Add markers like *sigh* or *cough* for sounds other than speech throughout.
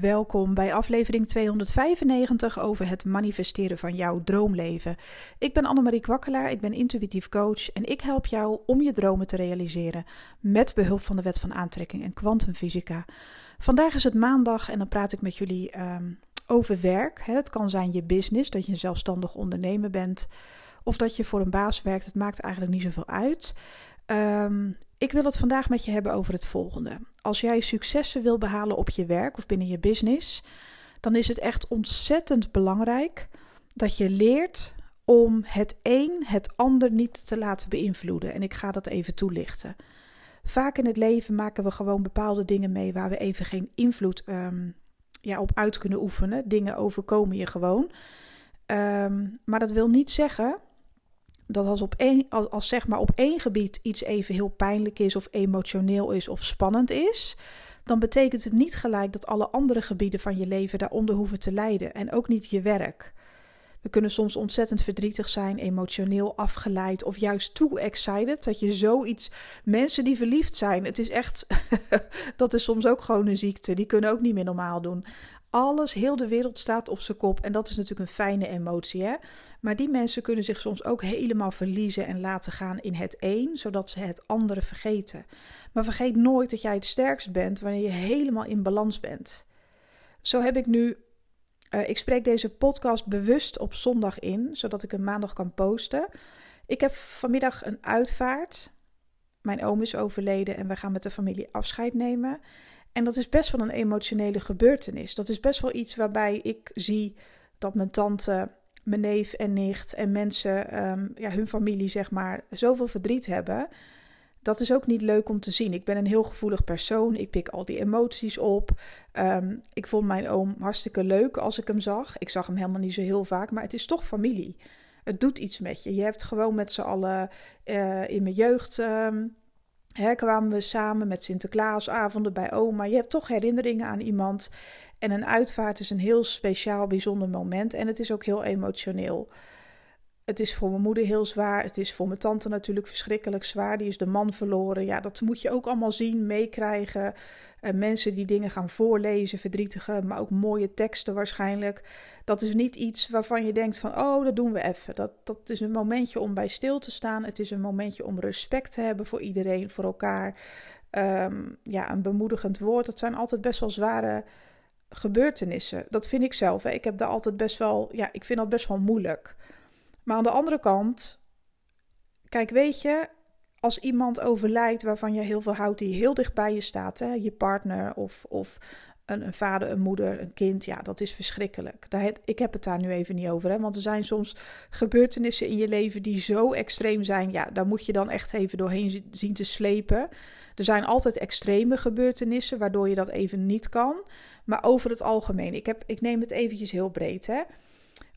Welkom bij aflevering 295 over het manifesteren van jouw droomleven. Ik ben Annemarie Kwakkelaar, ik ben intuïtief coach en ik help jou om je dromen te realiseren met behulp van de wet van aantrekking en kwantumfysica. Vandaag is het maandag en dan praat ik met jullie ehm, over werk. Het kan zijn je business, dat je een zelfstandig ondernemer bent of dat je voor een baas werkt. Het maakt eigenlijk niet zoveel uit. Um, ik wil het vandaag met je hebben over het volgende. Als jij successen wil behalen op je werk of binnen je business, dan is het echt ontzettend belangrijk dat je leert om het een het ander niet te laten beïnvloeden. En ik ga dat even toelichten. Vaak in het leven maken we gewoon bepaalde dingen mee waar we even geen invloed um, ja, op uit kunnen oefenen. Dingen overkomen je gewoon. Um, maar dat wil niet zeggen dat als, op één, als, zeg maar op één gebied iets even heel pijnlijk is of emotioneel is of spannend is, dan betekent het niet gelijk dat alle andere gebieden van je leven daaronder hoeven te lijden en ook niet je werk. We kunnen soms ontzettend verdrietig zijn, emotioneel afgeleid of juist too excited. Dat je zoiets. Mensen die verliefd zijn, het is echt. *laughs* dat is soms ook gewoon een ziekte. Die kunnen ook niet meer normaal doen alles, heel de wereld staat op zijn kop. En dat is natuurlijk een fijne emotie. Hè? Maar die mensen kunnen zich soms ook helemaal verliezen en laten gaan in het een, zodat ze het andere vergeten. Maar vergeet nooit dat jij het sterkst bent wanneer je helemaal in balans bent. Zo heb ik nu. Uh, ik spreek deze podcast bewust op zondag in, zodat ik hem maandag kan posten. Ik heb vanmiddag een uitvaart. Mijn oom is overleden en we gaan met de familie afscheid nemen. En dat is best wel een emotionele gebeurtenis. Dat is best wel iets waarbij ik zie dat mijn tante, mijn neef en nicht en mensen, um, ja, hun familie zeg maar, zoveel verdriet hebben. Dat is ook niet leuk om te zien. Ik ben een heel gevoelig persoon. Ik pik al die emoties op. Um, ik vond mijn oom hartstikke leuk als ik hem zag. Ik zag hem helemaal niet zo heel vaak, maar het is toch familie. Het doet iets met je. Je hebt gewoon met z'n allen uh, in mijn jeugd. Um, Hè, kwamen we samen met Sinterklaasavonden bij oma. Je hebt toch herinneringen aan iemand. En een uitvaart is een heel speciaal, bijzonder moment. En het is ook heel emotioneel. Het is voor mijn moeder heel zwaar. Het is voor mijn tante natuurlijk verschrikkelijk zwaar. Die is de man verloren. Ja, dat moet je ook allemaal zien, meekrijgen. Uh, mensen die dingen gaan voorlezen, verdrietige, maar ook mooie teksten waarschijnlijk. Dat is niet iets waarvan je denkt van, oh, dat doen we even. Dat, dat is een momentje om bij stil te staan. Het is een momentje om respect te hebben voor iedereen, voor elkaar. Um, ja, een bemoedigend woord. Dat zijn altijd best wel zware gebeurtenissen. Dat vind ik zelf. Hè. Ik heb daar altijd best wel, ja, ik vind dat best wel moeilijk. Maar aan de andere kant, kijk, weet je, als iemand overlijdt waarvan je heel veel houdt, die heel dicht bij je staat, hè, je partner of, of een, vader, een moeder, een kind, ja, dat is verschrikkelijk. Daar, ik heb het daar nu even niet over, hè, want er zijn soms gebeurtenissen in je leven die zo extreem zijn, ja, daar moet je dan echt even doorheen zien te slepen. Er zijn altijd extreme gebeurtenissen waardoor je dat even niet kan, maar over het algemeen, ik, heb, ik neem het eventjes heel breed, hè.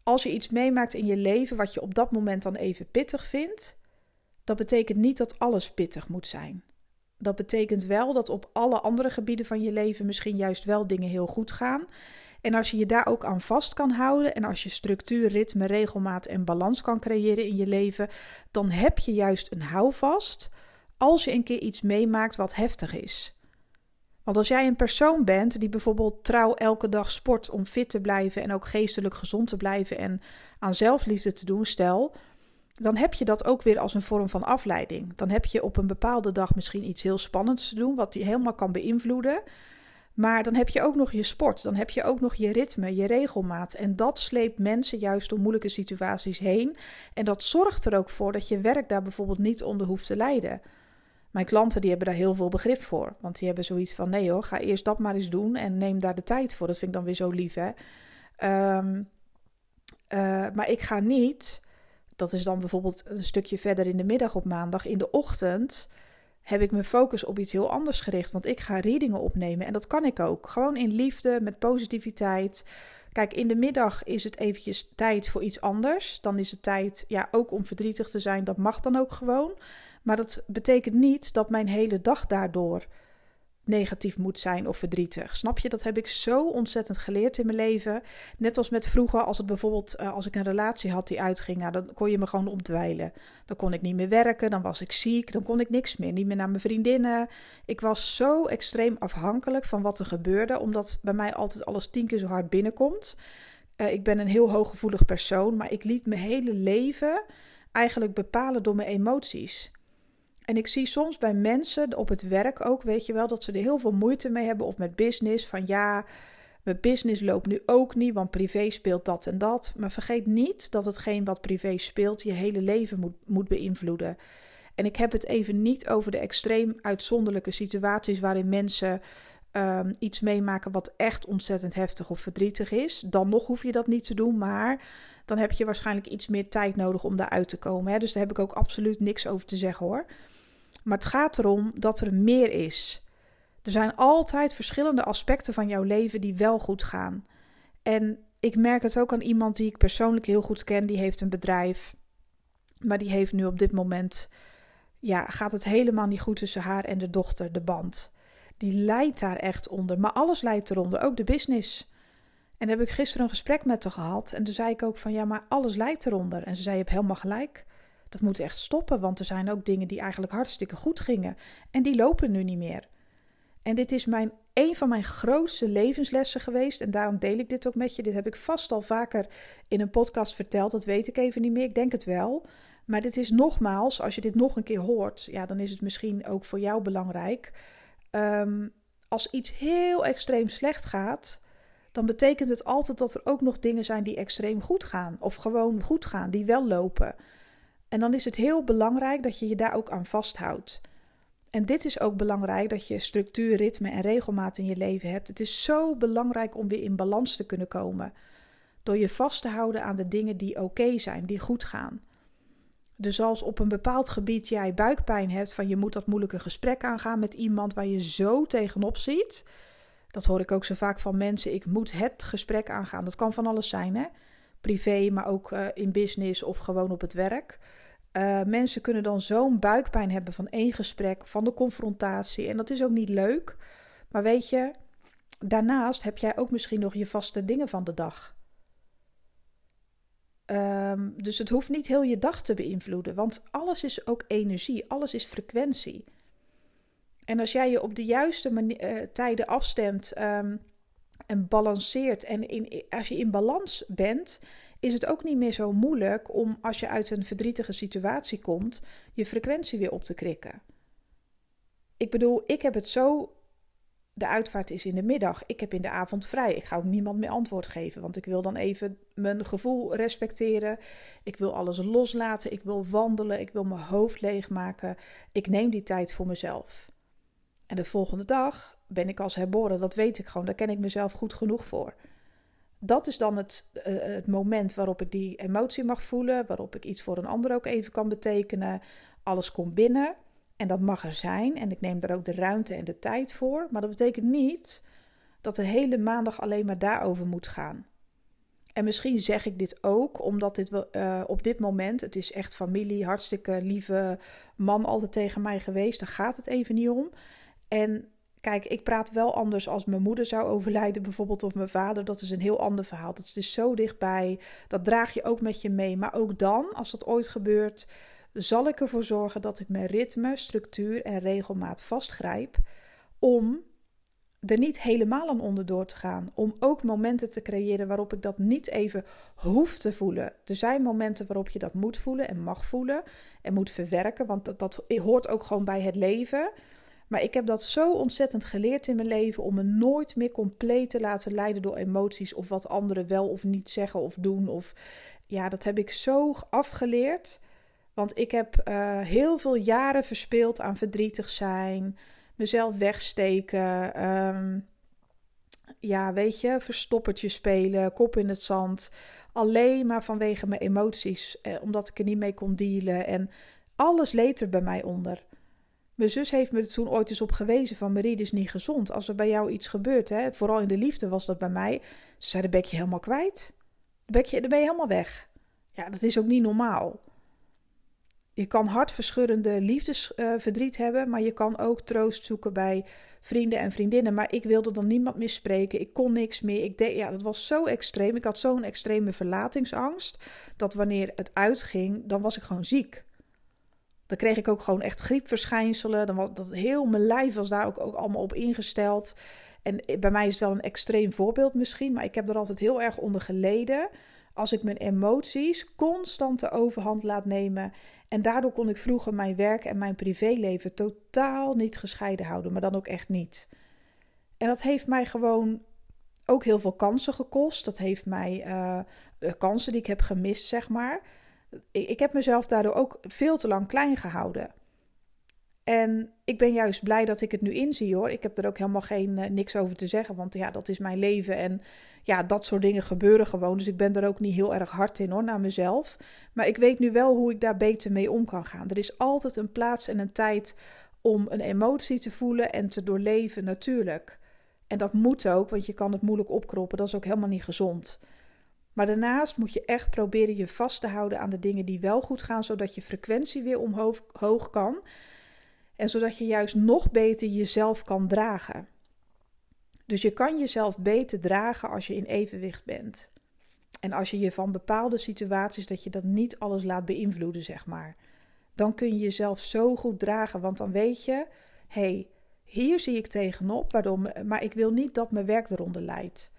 Als je iets meemaakt in je leven wat je op dat moment dan even pittig vindt, dat betekent niet dat alles pittig moet zijn. Dat betekent wel dat op alle andere gebieden van je leven misschien juist wel dingen heel goed gaan. En als je je daar ook aan vast kan houden en als je structuur, ritme, regelmaat en balans kan creëren in je leven, dan heb je juist een houvast als je een keer iets meemaakt wat heftig is. Want als jij een persoon bent die bijvoorbeeld trouw elke dag sport om fit te blijven en ook geestelijk gezond te blijven en aan zelfliefde te doen, stel, dan heb je dat ook weer als een vorm van afleiding. Dan heb je op een bepaalde dag misschien iets heel spannends te doen, wat die helemaal kan beïnvloeden. Maar dan heb je ook nog je sport, dan heb je ook nog je ritme, je regelmaat. En dat sleept mensen juist door moeilijke situaties heen. En dat zorgt er ook voor dat je werk daar bijvoorbeeld niet onder hoeft te lijden. Mijn klanten die hebben daar heel veel begrip voor. Want die hebben zoiets van: nee hoor, ga eerst dat maar eens doen en neem daar de tijd voor. Dat vind ik dan weer zo lief, hè. Um, uh, maar ik ga niet dat is dan bijvoorbeeld een stukje verder in de middag op maandag. In de ochtend heb ik mijn focus op iets heel anders gericht. Want ik ga readingen opnemen en dat kan ik ook. Gewoon in liefde, met positiviteit. Kijk, in de middag is het eventjes tijd voor iets anders. Dan is het tijd, ja, ook om verdrietig te zijn. Dat mag dan ook gewoon. Maar dat betekent niet dat mijn hele dag daardoor negatief moet zijn of verdrietig. Snap je? Dat heb ik zo ontzettend geleerd in mijn leven. Net als met vroeger, als het bijvoorbeeld uh, als ik een relatie had die uitging, nou, dan kon je me gewoon omdwijlen. Dan kon ik niet meer werken, dan was ik ziek, dan kon ik niks meer, niet meer naar mijn vriendinnen. Ik was zo extreem afhankelijk van wat er gebeurde, omdat bij mij altijd alles tien keer zo hard binnenkomt. Uh, ik ben een heel hooggevoelig persoon, maar ik liet mijn hele leven eigenlijk bepalen door mijn emoties. En ik zie soms bij mensen op het werk ook, weet je wel, dat ze er heel veel moeite mee hebben. Of met business, van ja, mijn business loopt nu ook niet, want privé speelt dat en dat. Maar vergeet niet dat hetgeen wat privé speelt je hele leven moet, moet beïnvloeden. En ik heb het even niet over de extreem uitzonderlijke situaties waarin mensen um, iets meemaken wat echt ontzettend heftig of verdrietig is. Dan nog hoef je dat niet te doen, maar dan heb je waarschijnlijk iets meer tijd nodig om daaruit te komen. Hè? Dus daar heb ik ook absoluut niks over te zeggen hoor. Maar het gaat erom dat er meer is. Er zijn altijd verschillende aspecten van jouw leven die wel goed gaan. En ik merk het ook aan iemand die ik persoonlijk heel goed ken. Die heeft een bedrijf. Maar die heeft nu op dit moment. Ja, gaat het helemaal niet goed tussen haar en de dochter, de band. Die lijdt daar echt onder. Maar alles lijdt eronder, ook de business. En daar heb ik gisteren een gesprek met haar gehad. En toen zei ik ook van ja, maar alles lijdt eronder. En ze zei: Je hebt helemaal gelijk. Dat moet echt stoppen, want er zijn ook dingen die eigenlijk hartstikke goed gingen. En die lopen nu niet meer. En dit is mijn, een van mijn grootste levenslessen geweest. En daarom deel ik dit ook met je. Dit heb ik vast al vaker in een podcast verteld. Dat weet ik even niet meer. Ik denk het wel. Maar dit is nogmaals, als je dit nog een keer hoort, ja, dan is het misschien ook voor jou belangrijk. Ehm, als iets heel extreem slecht gaat, dan betekent het altijd dat er ook nog dingen zijn die extreem goed gaan. Of gewoon goed gaan, die wel lopen. En dan is het heel belangrijk dat je je daar ook aan vasthoudt. En dit is ook belangrijk dat je structuur, ritme en regelmaat in je leven hebt. Het is zo belangrijk om weer in balans te kunnen komen. Door je vast te houden aan de dingen die oké zijn, die goed gaan. Dus als op een bepaald gebied jij buikpijn hebt van je moet dat moeilijke gesprek aangaan met iemand waar je zo tegenop ziet. Dat hoor ik ook zo vaak van mensen. Ik moet het gesprek aangaan. Dat kan van alles zijn, hè? Privé, maar ook uh, in business of gewoon op het werk. Uh, mensen kunnen dan zo'n buikpijn hebben van één gesprek, van de confrontatie. En dat is ook niet leuk. Maar weet je, daarnaast heb jij ook misschien nog je vaste dingen van de dag. Um, dus het hoeft niet heel je dag te beïnvloeden, want alles is ook energie, alles is frequentie. En als jij je op de juiste uh, tijden afstemt um, en balanceert en in, als je in balans bent, is het ook niet meer zo moeilijk om als je uit een verdrietige situatie komt, je frequentie weer op te krikken. Ik bedoel, ik heb het zo. De uitvaart is in de middag. Ik heb in de avond vrij. Ik ga ook niemand meer antwoord geven, want ik wil dan even mijn gevoel respecteren. Ik wil alles loslaten. Ik wil wandelen. Ik wil mijn hoofd leegmaken. Ik neem die tijd voor mezelf. En de volgende dag ben ik als herboren. Dat weet ik gewoon. Daar ken ik mezelf goed genoeg voor dat is dan het, uh, het moment waarop ik die emotie mag voelen, waarop ik iets voor een ander ook even kan betekenen. Alles komt binnen en dat mag er zijn en ik neem er ook de ruimte en de tijd voor. Maar dat betekent niet dat de hele maandag alleen maar daarover moet gaan. En misschien zeg ik dit ook omdat dit uh, op dit moment, het is echt familie, hartstikke lieve man altijd tegen mij geweest. Daar gaat het even niet om. En Kijk, ik praat wel anders als mijn moeder zou overlijden, bijvoorbeeld, of mijn vader. Dat is een heel ander verhaal. Dat is zo dichtbij. Dat draag je ook met je mee. Maar ook dan, als dat ooit gebeurt, zal ik ervoor zorgen dat ik mijn ritme, structuur en regelmaat vastgrijp. Om er niet helemaal aan onderdoor te gaan. Om ook momenten te creëren waarop ik dat niet even hoef te voelen. Er zijn momenten waarop je dat moet voelen en mag voelen en moet verwerken. Want dat hoort ook gewoon bij het leven. Maar ik heb dat zo ontzettend geleerd in mijn leven om me nooit meer compleet te laten leiden door emoties of wat anderen wel of niet zeggen of doen. Of ja, dat heb ik zo afgeleerd. Want ik heb uh, heel veel jaren verspeeld aan verdrietig zijn, mezelf wegsteken. Um, ja, weet je, verstoppertje spelen, kop in het zand. Alleen maar vanwege mijn emoties, eh, omdat ik er niet mee kon dealen. En alles leed er bij mij onder. Mijn zus heeft me toen ooit eens op gewezen van Marie, dit is niet gezond. Als er bij jou iets gebeurt, hè, vooral in de liefde was dat bij mij. Ze zei, dan ben je helemaal kwijt. Dan ben je, ben je helemaal weg. Ja, dat is ook niet normaal. je kan hartverscheurende liefdesverdriet hebben, maar je kan ook troost zoeken bij vrienden en vriendinnen. Maar ik wilde dan niemand meer spreken. Ik kon niks meer. Ik deed, ja, dat was zo extreem. Ik had zo'n extreme verlatingsangst. Dat wanneer het uitging, dan was ik gewoon ziek. Dan kreeg ik ook gewoon echt griepverschijnselen. Dan was, dat heel mijn lijf was daar ook, ook allemaal op ingesteld. En bij mij is het wel een extreem voorbeeld misschien, maar ik heb er altijd heel erg onder geleden. Als ik mijn emoties constant de overhand laat nemen. En daardoor kon ik vroeger mijn werk en mijn privéleven totaal niet gescheiden houden, maar dan ook echt niet. En dat heeft mij gewoon ook heel veel kansen gekost. Dat heeft mij uh, de kansen die ik heb gemist, zeg maar. Ik heb mezelf daardoor ook veel te lang klein gehouden. En ik ben juist blij dat ik het nu inzie hoor. Ik heb er ook helemaal geen uh, niks over te zeggen, want ja, dat is mijn leven en ja, dat soort dingen gebeuren gewoon. Dus ik ben er ook niet heel erg hard in hoor, naar mezelf. Maar ik weet nu wel hoe ik daar beter mee om kan gaan. Er is altijd een plaats en een tijd om een emotie te voelen en te doorleven, natuurlijk. En dat moet ook, want je kan het moeilijk opkroppen. Dat is ook helemaal niet gezond. Maar daarnaast moet je echt proberen je vast te houden aan de dingen die wel goed gaan, zodat je frequentie weer omhoog kan. En zodat je juist nog beter jezelf kan dragen. Dus je kan jezelf beter dragen als je in evenwicht bent. En als je je van bepaalde situaties, dat je dat niet alles laat beïnvloeden, zeg maar. Dan kun je jezelf zo goed dragen, want dan weet je, hé, hey, hier zie ik tegenop, waardoor, maar ik wil niet dat mijn werk eronder leidt.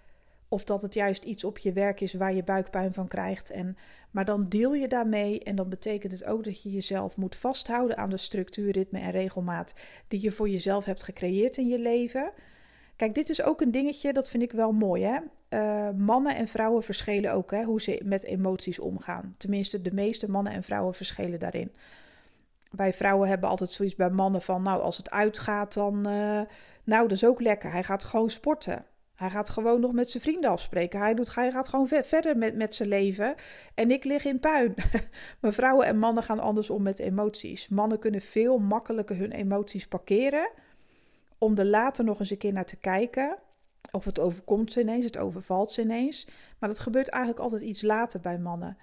Of dat het juist iets op je werk is waar je buikpijn van krijgt. En, maar dan deel je daarmee en dan betekent het ook dat je jezelf moet vasthouden aan de structuur, ritme en regelmaat die je voor jezelf hebt gecreëerd in je leven. Kijk, dit is ook een dingetje, dat vind ik wel mooi. Hè? Uh, mannen en vrouwen verschillen ook hè, hoe ze met emoties omgaan. Tenminste, de meeste mannen en vrouwen verschillen daarin. Wij vrouwen hebben altijd zoiets bij mannen van, nou, als het uitgaat, dan, uh, nou, dat is ook lekker. Hij gaat gewoon sporten. Hij gaat gewoon nog met zijn vrienden afspreken. Hij, doet, hij gaat gewoon verder met, met zijn leven. En ik lig in puin. *laughs* maar vrouwen en mannen gaan anders om met emoties. Mannen kunnen veel makkelijker hun emoties parkeren om er later nog eens een keer naar te kijken. Of het overkomt ze ineens, het overvalt ze ineens. Maar dat gebeurt eigenlijk altijd iets later bij mannen.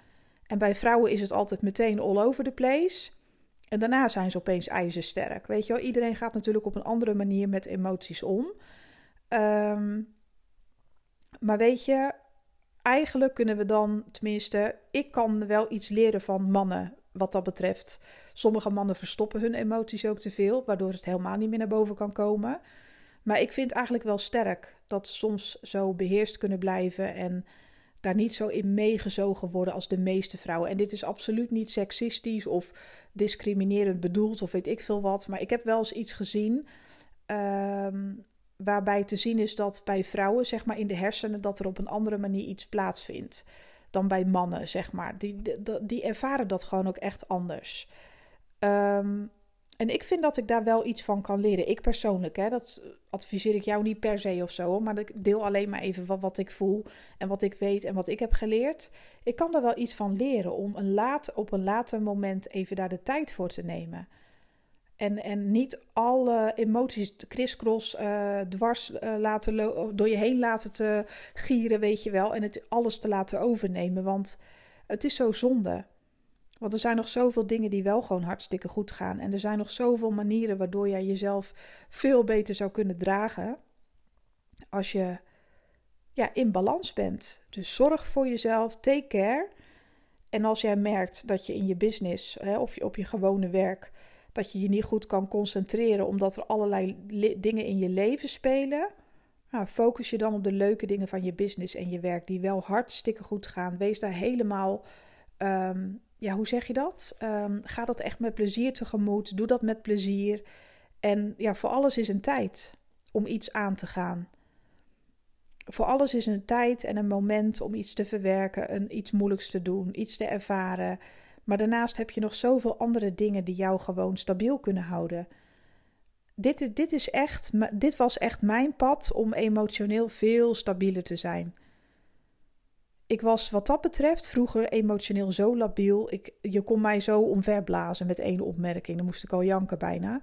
En bij vrouwen is het altijd meteen all over the place. En daarna zijn ze opeens ijzersterk. Weet je wel, iedereen gaat natuurlijk op een andere manier met emoties om. Um, maar weet je, eigenlijk kunnen we dan, tenminste, ik kan wel iets leren van mannen wat dat betreft. Sommige mannen verstoppen hun emoties ook te veel, waardoor het helemaal niet meer naar boven kan komen. Maar ik vind eigenlijk wel sterk dat ze soms zo beheerst kunnen blijven en daar niet zo in meegezogen worden als de meeste vrouwen. En dit is absoluut niet seksistisch of discriminerend bedoeld of weet ik veel wat. Maar ik heb wel eens iets gezien. Ehm, waarbij te zien is dat bij vrouwen, zeg maar in de hersenen, dat er op een andere manier iets plaatsvindt dan bij mannen, zeg maar. Die, die, ervaren dat gewoon ook echt anders. Ehm, en ik vind dat ik daar wel iets van kan leren. Ik persoonlijk, hè, dat adviseer ik jou niet per se of zo, maar ik deel alleen maar even wat, wat ik voel en wat ik weet en wat ik heb geleerd. Ik kan daar wel iets van leren om een laat, op een later moment even daar de tijd voor te nemen. En, en niet alle emoties kriskros uh, dwars uh, laten door je heen laten te gieren, weet je wel. En het alles te laten overnemen. Want het is zo zonde. Want er zijn nog zoveel dingen die wel gewoon hartstikke goed gaan. En er zijn nog zoveel manieren waardoor jij jezelf veel beter zou kunnen dragen. Als je ja, in balans bent. Dus zorg voor jezelf, take care. En als jij merkt dat je in je business hè, of op je gewone werk dat je je niet goed kan concentreren omdat er allerlei dingen in je leven spelen. Nou, focus je dan op de leuke dingen van je business en je werk die wel hartstikke goed gaan. Wees daar helemaal, ehm, ja, hoe zeg je dat? Um, ga dat echt met plezier tegemoet. Doe dat met plezier. En ja, voor alles is een tijd om iets aan te gaan. Voor alles is een tijd en een moment om iets te verwerken, een, iets moeilijks te doen, iets te ervaren. Maar daarnaast heb je nog zoveel andere dingen die jou gewoon stabiel kunnen houden. Dit, is, dit, is echt, dit was echt mijn pad om emotioneel veel stabieler te zijn. Ik was wat dat betreft vroeger emotioneel zo labiel. Ik, je kon mij zo omverblazen met één opmerking. Dan moest ik al janken bijna.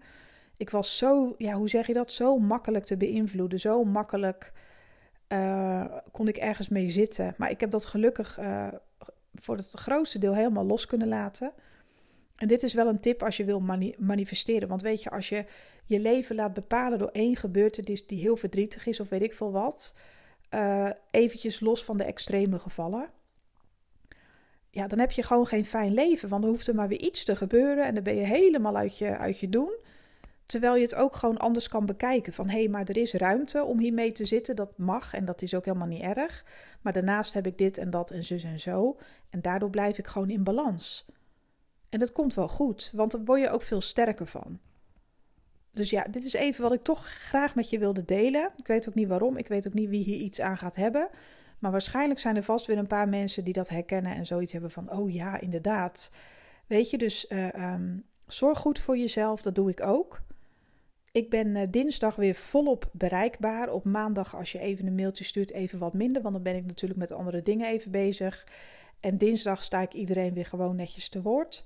Ik was zo, ja, hoe zeg je dat? Zo makkelijk te beïnvloeden. Zo makkelijk uh, kon ik ergens mee zitten. Maar ik heb dat gelukkig uh, voor het grootste deel helemaal los kunnen laten. En dit is wel een tip als je wil manifesteren. Want weet je, als je je leven laat bepalen door één gebeurtenis die heel verdrietig is, of weet ik veel wat, uh, eventjes los van de extreme gevallen, ja, dan heb je gewoon geen fijn leven. Want dan hoeft er maar weer iets te gebeuren en dan ben je helemaal uit je, uit je doen. Terwijl je het ook gewoon anders kan bekijken. Van hé, hey, maar er is ruimte om hiermee te zitten. Dat mag en dat is ook helemaal niet erg. Maar daarnaast heb ik dit en dat en zus en zo. En daardoor blijf ik gewoon in balans. En dat komt wel goed, want dan word je ook veel sterker van. Dus ja, dit is even wat ik toch graag met je wilde delen. Ik weet ook niet waarom, ik weet ook niet wie hier iets aan gaat hebben. Maar waarschijnlijk zijn er vast weer een paar mensen die dat herkennen en zoiets hebben van: oh ja, inderdaad. Weet je, dus uh, um, zorg goed voor jezelf, dat doe ik ook. Ik ben uh, dinsdag weer volop bereikbaar. Op maandag, als je even een mailtje stuurt, even wat minder, want dan ben ik natuurlijk met andere dingen even bezig. En dinsdag sta ik iedereen weer gewoon netjes te woord.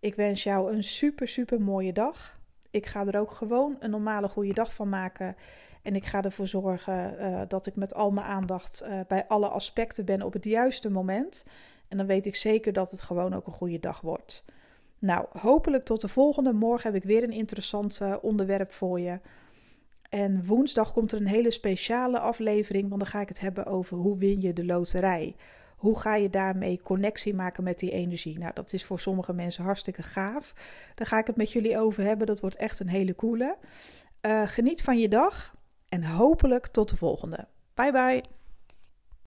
Ik wens jou een super, super mooie dag. Ik ga er ook gewoon een normale goede dag van maken. En ik ga ervoor zorgen uh, dat ik met al mijn aandacht uh, bij alle aspecten ben op het juiste moment. En dan weet ik zeker dat het gewoon ook een goede dag wordt. Nou, hopelijk tot de volgende. Morgen heb ik weer een interessant uh, onderwerp voor je. En woensdag komt er een hele speciale aflevering, want dan ga ik het hebben over hoe win je de loterij. Hoe ga je daarmee connectie maken met die energie? Nou, dat is voor sommige mensen hartstikke gaaf. Daar ga ik het met jullie over hebben. Dat wordt echt een hele coole. Uh, geniet van je dag en hopelijk tot de volgende. Bye bye.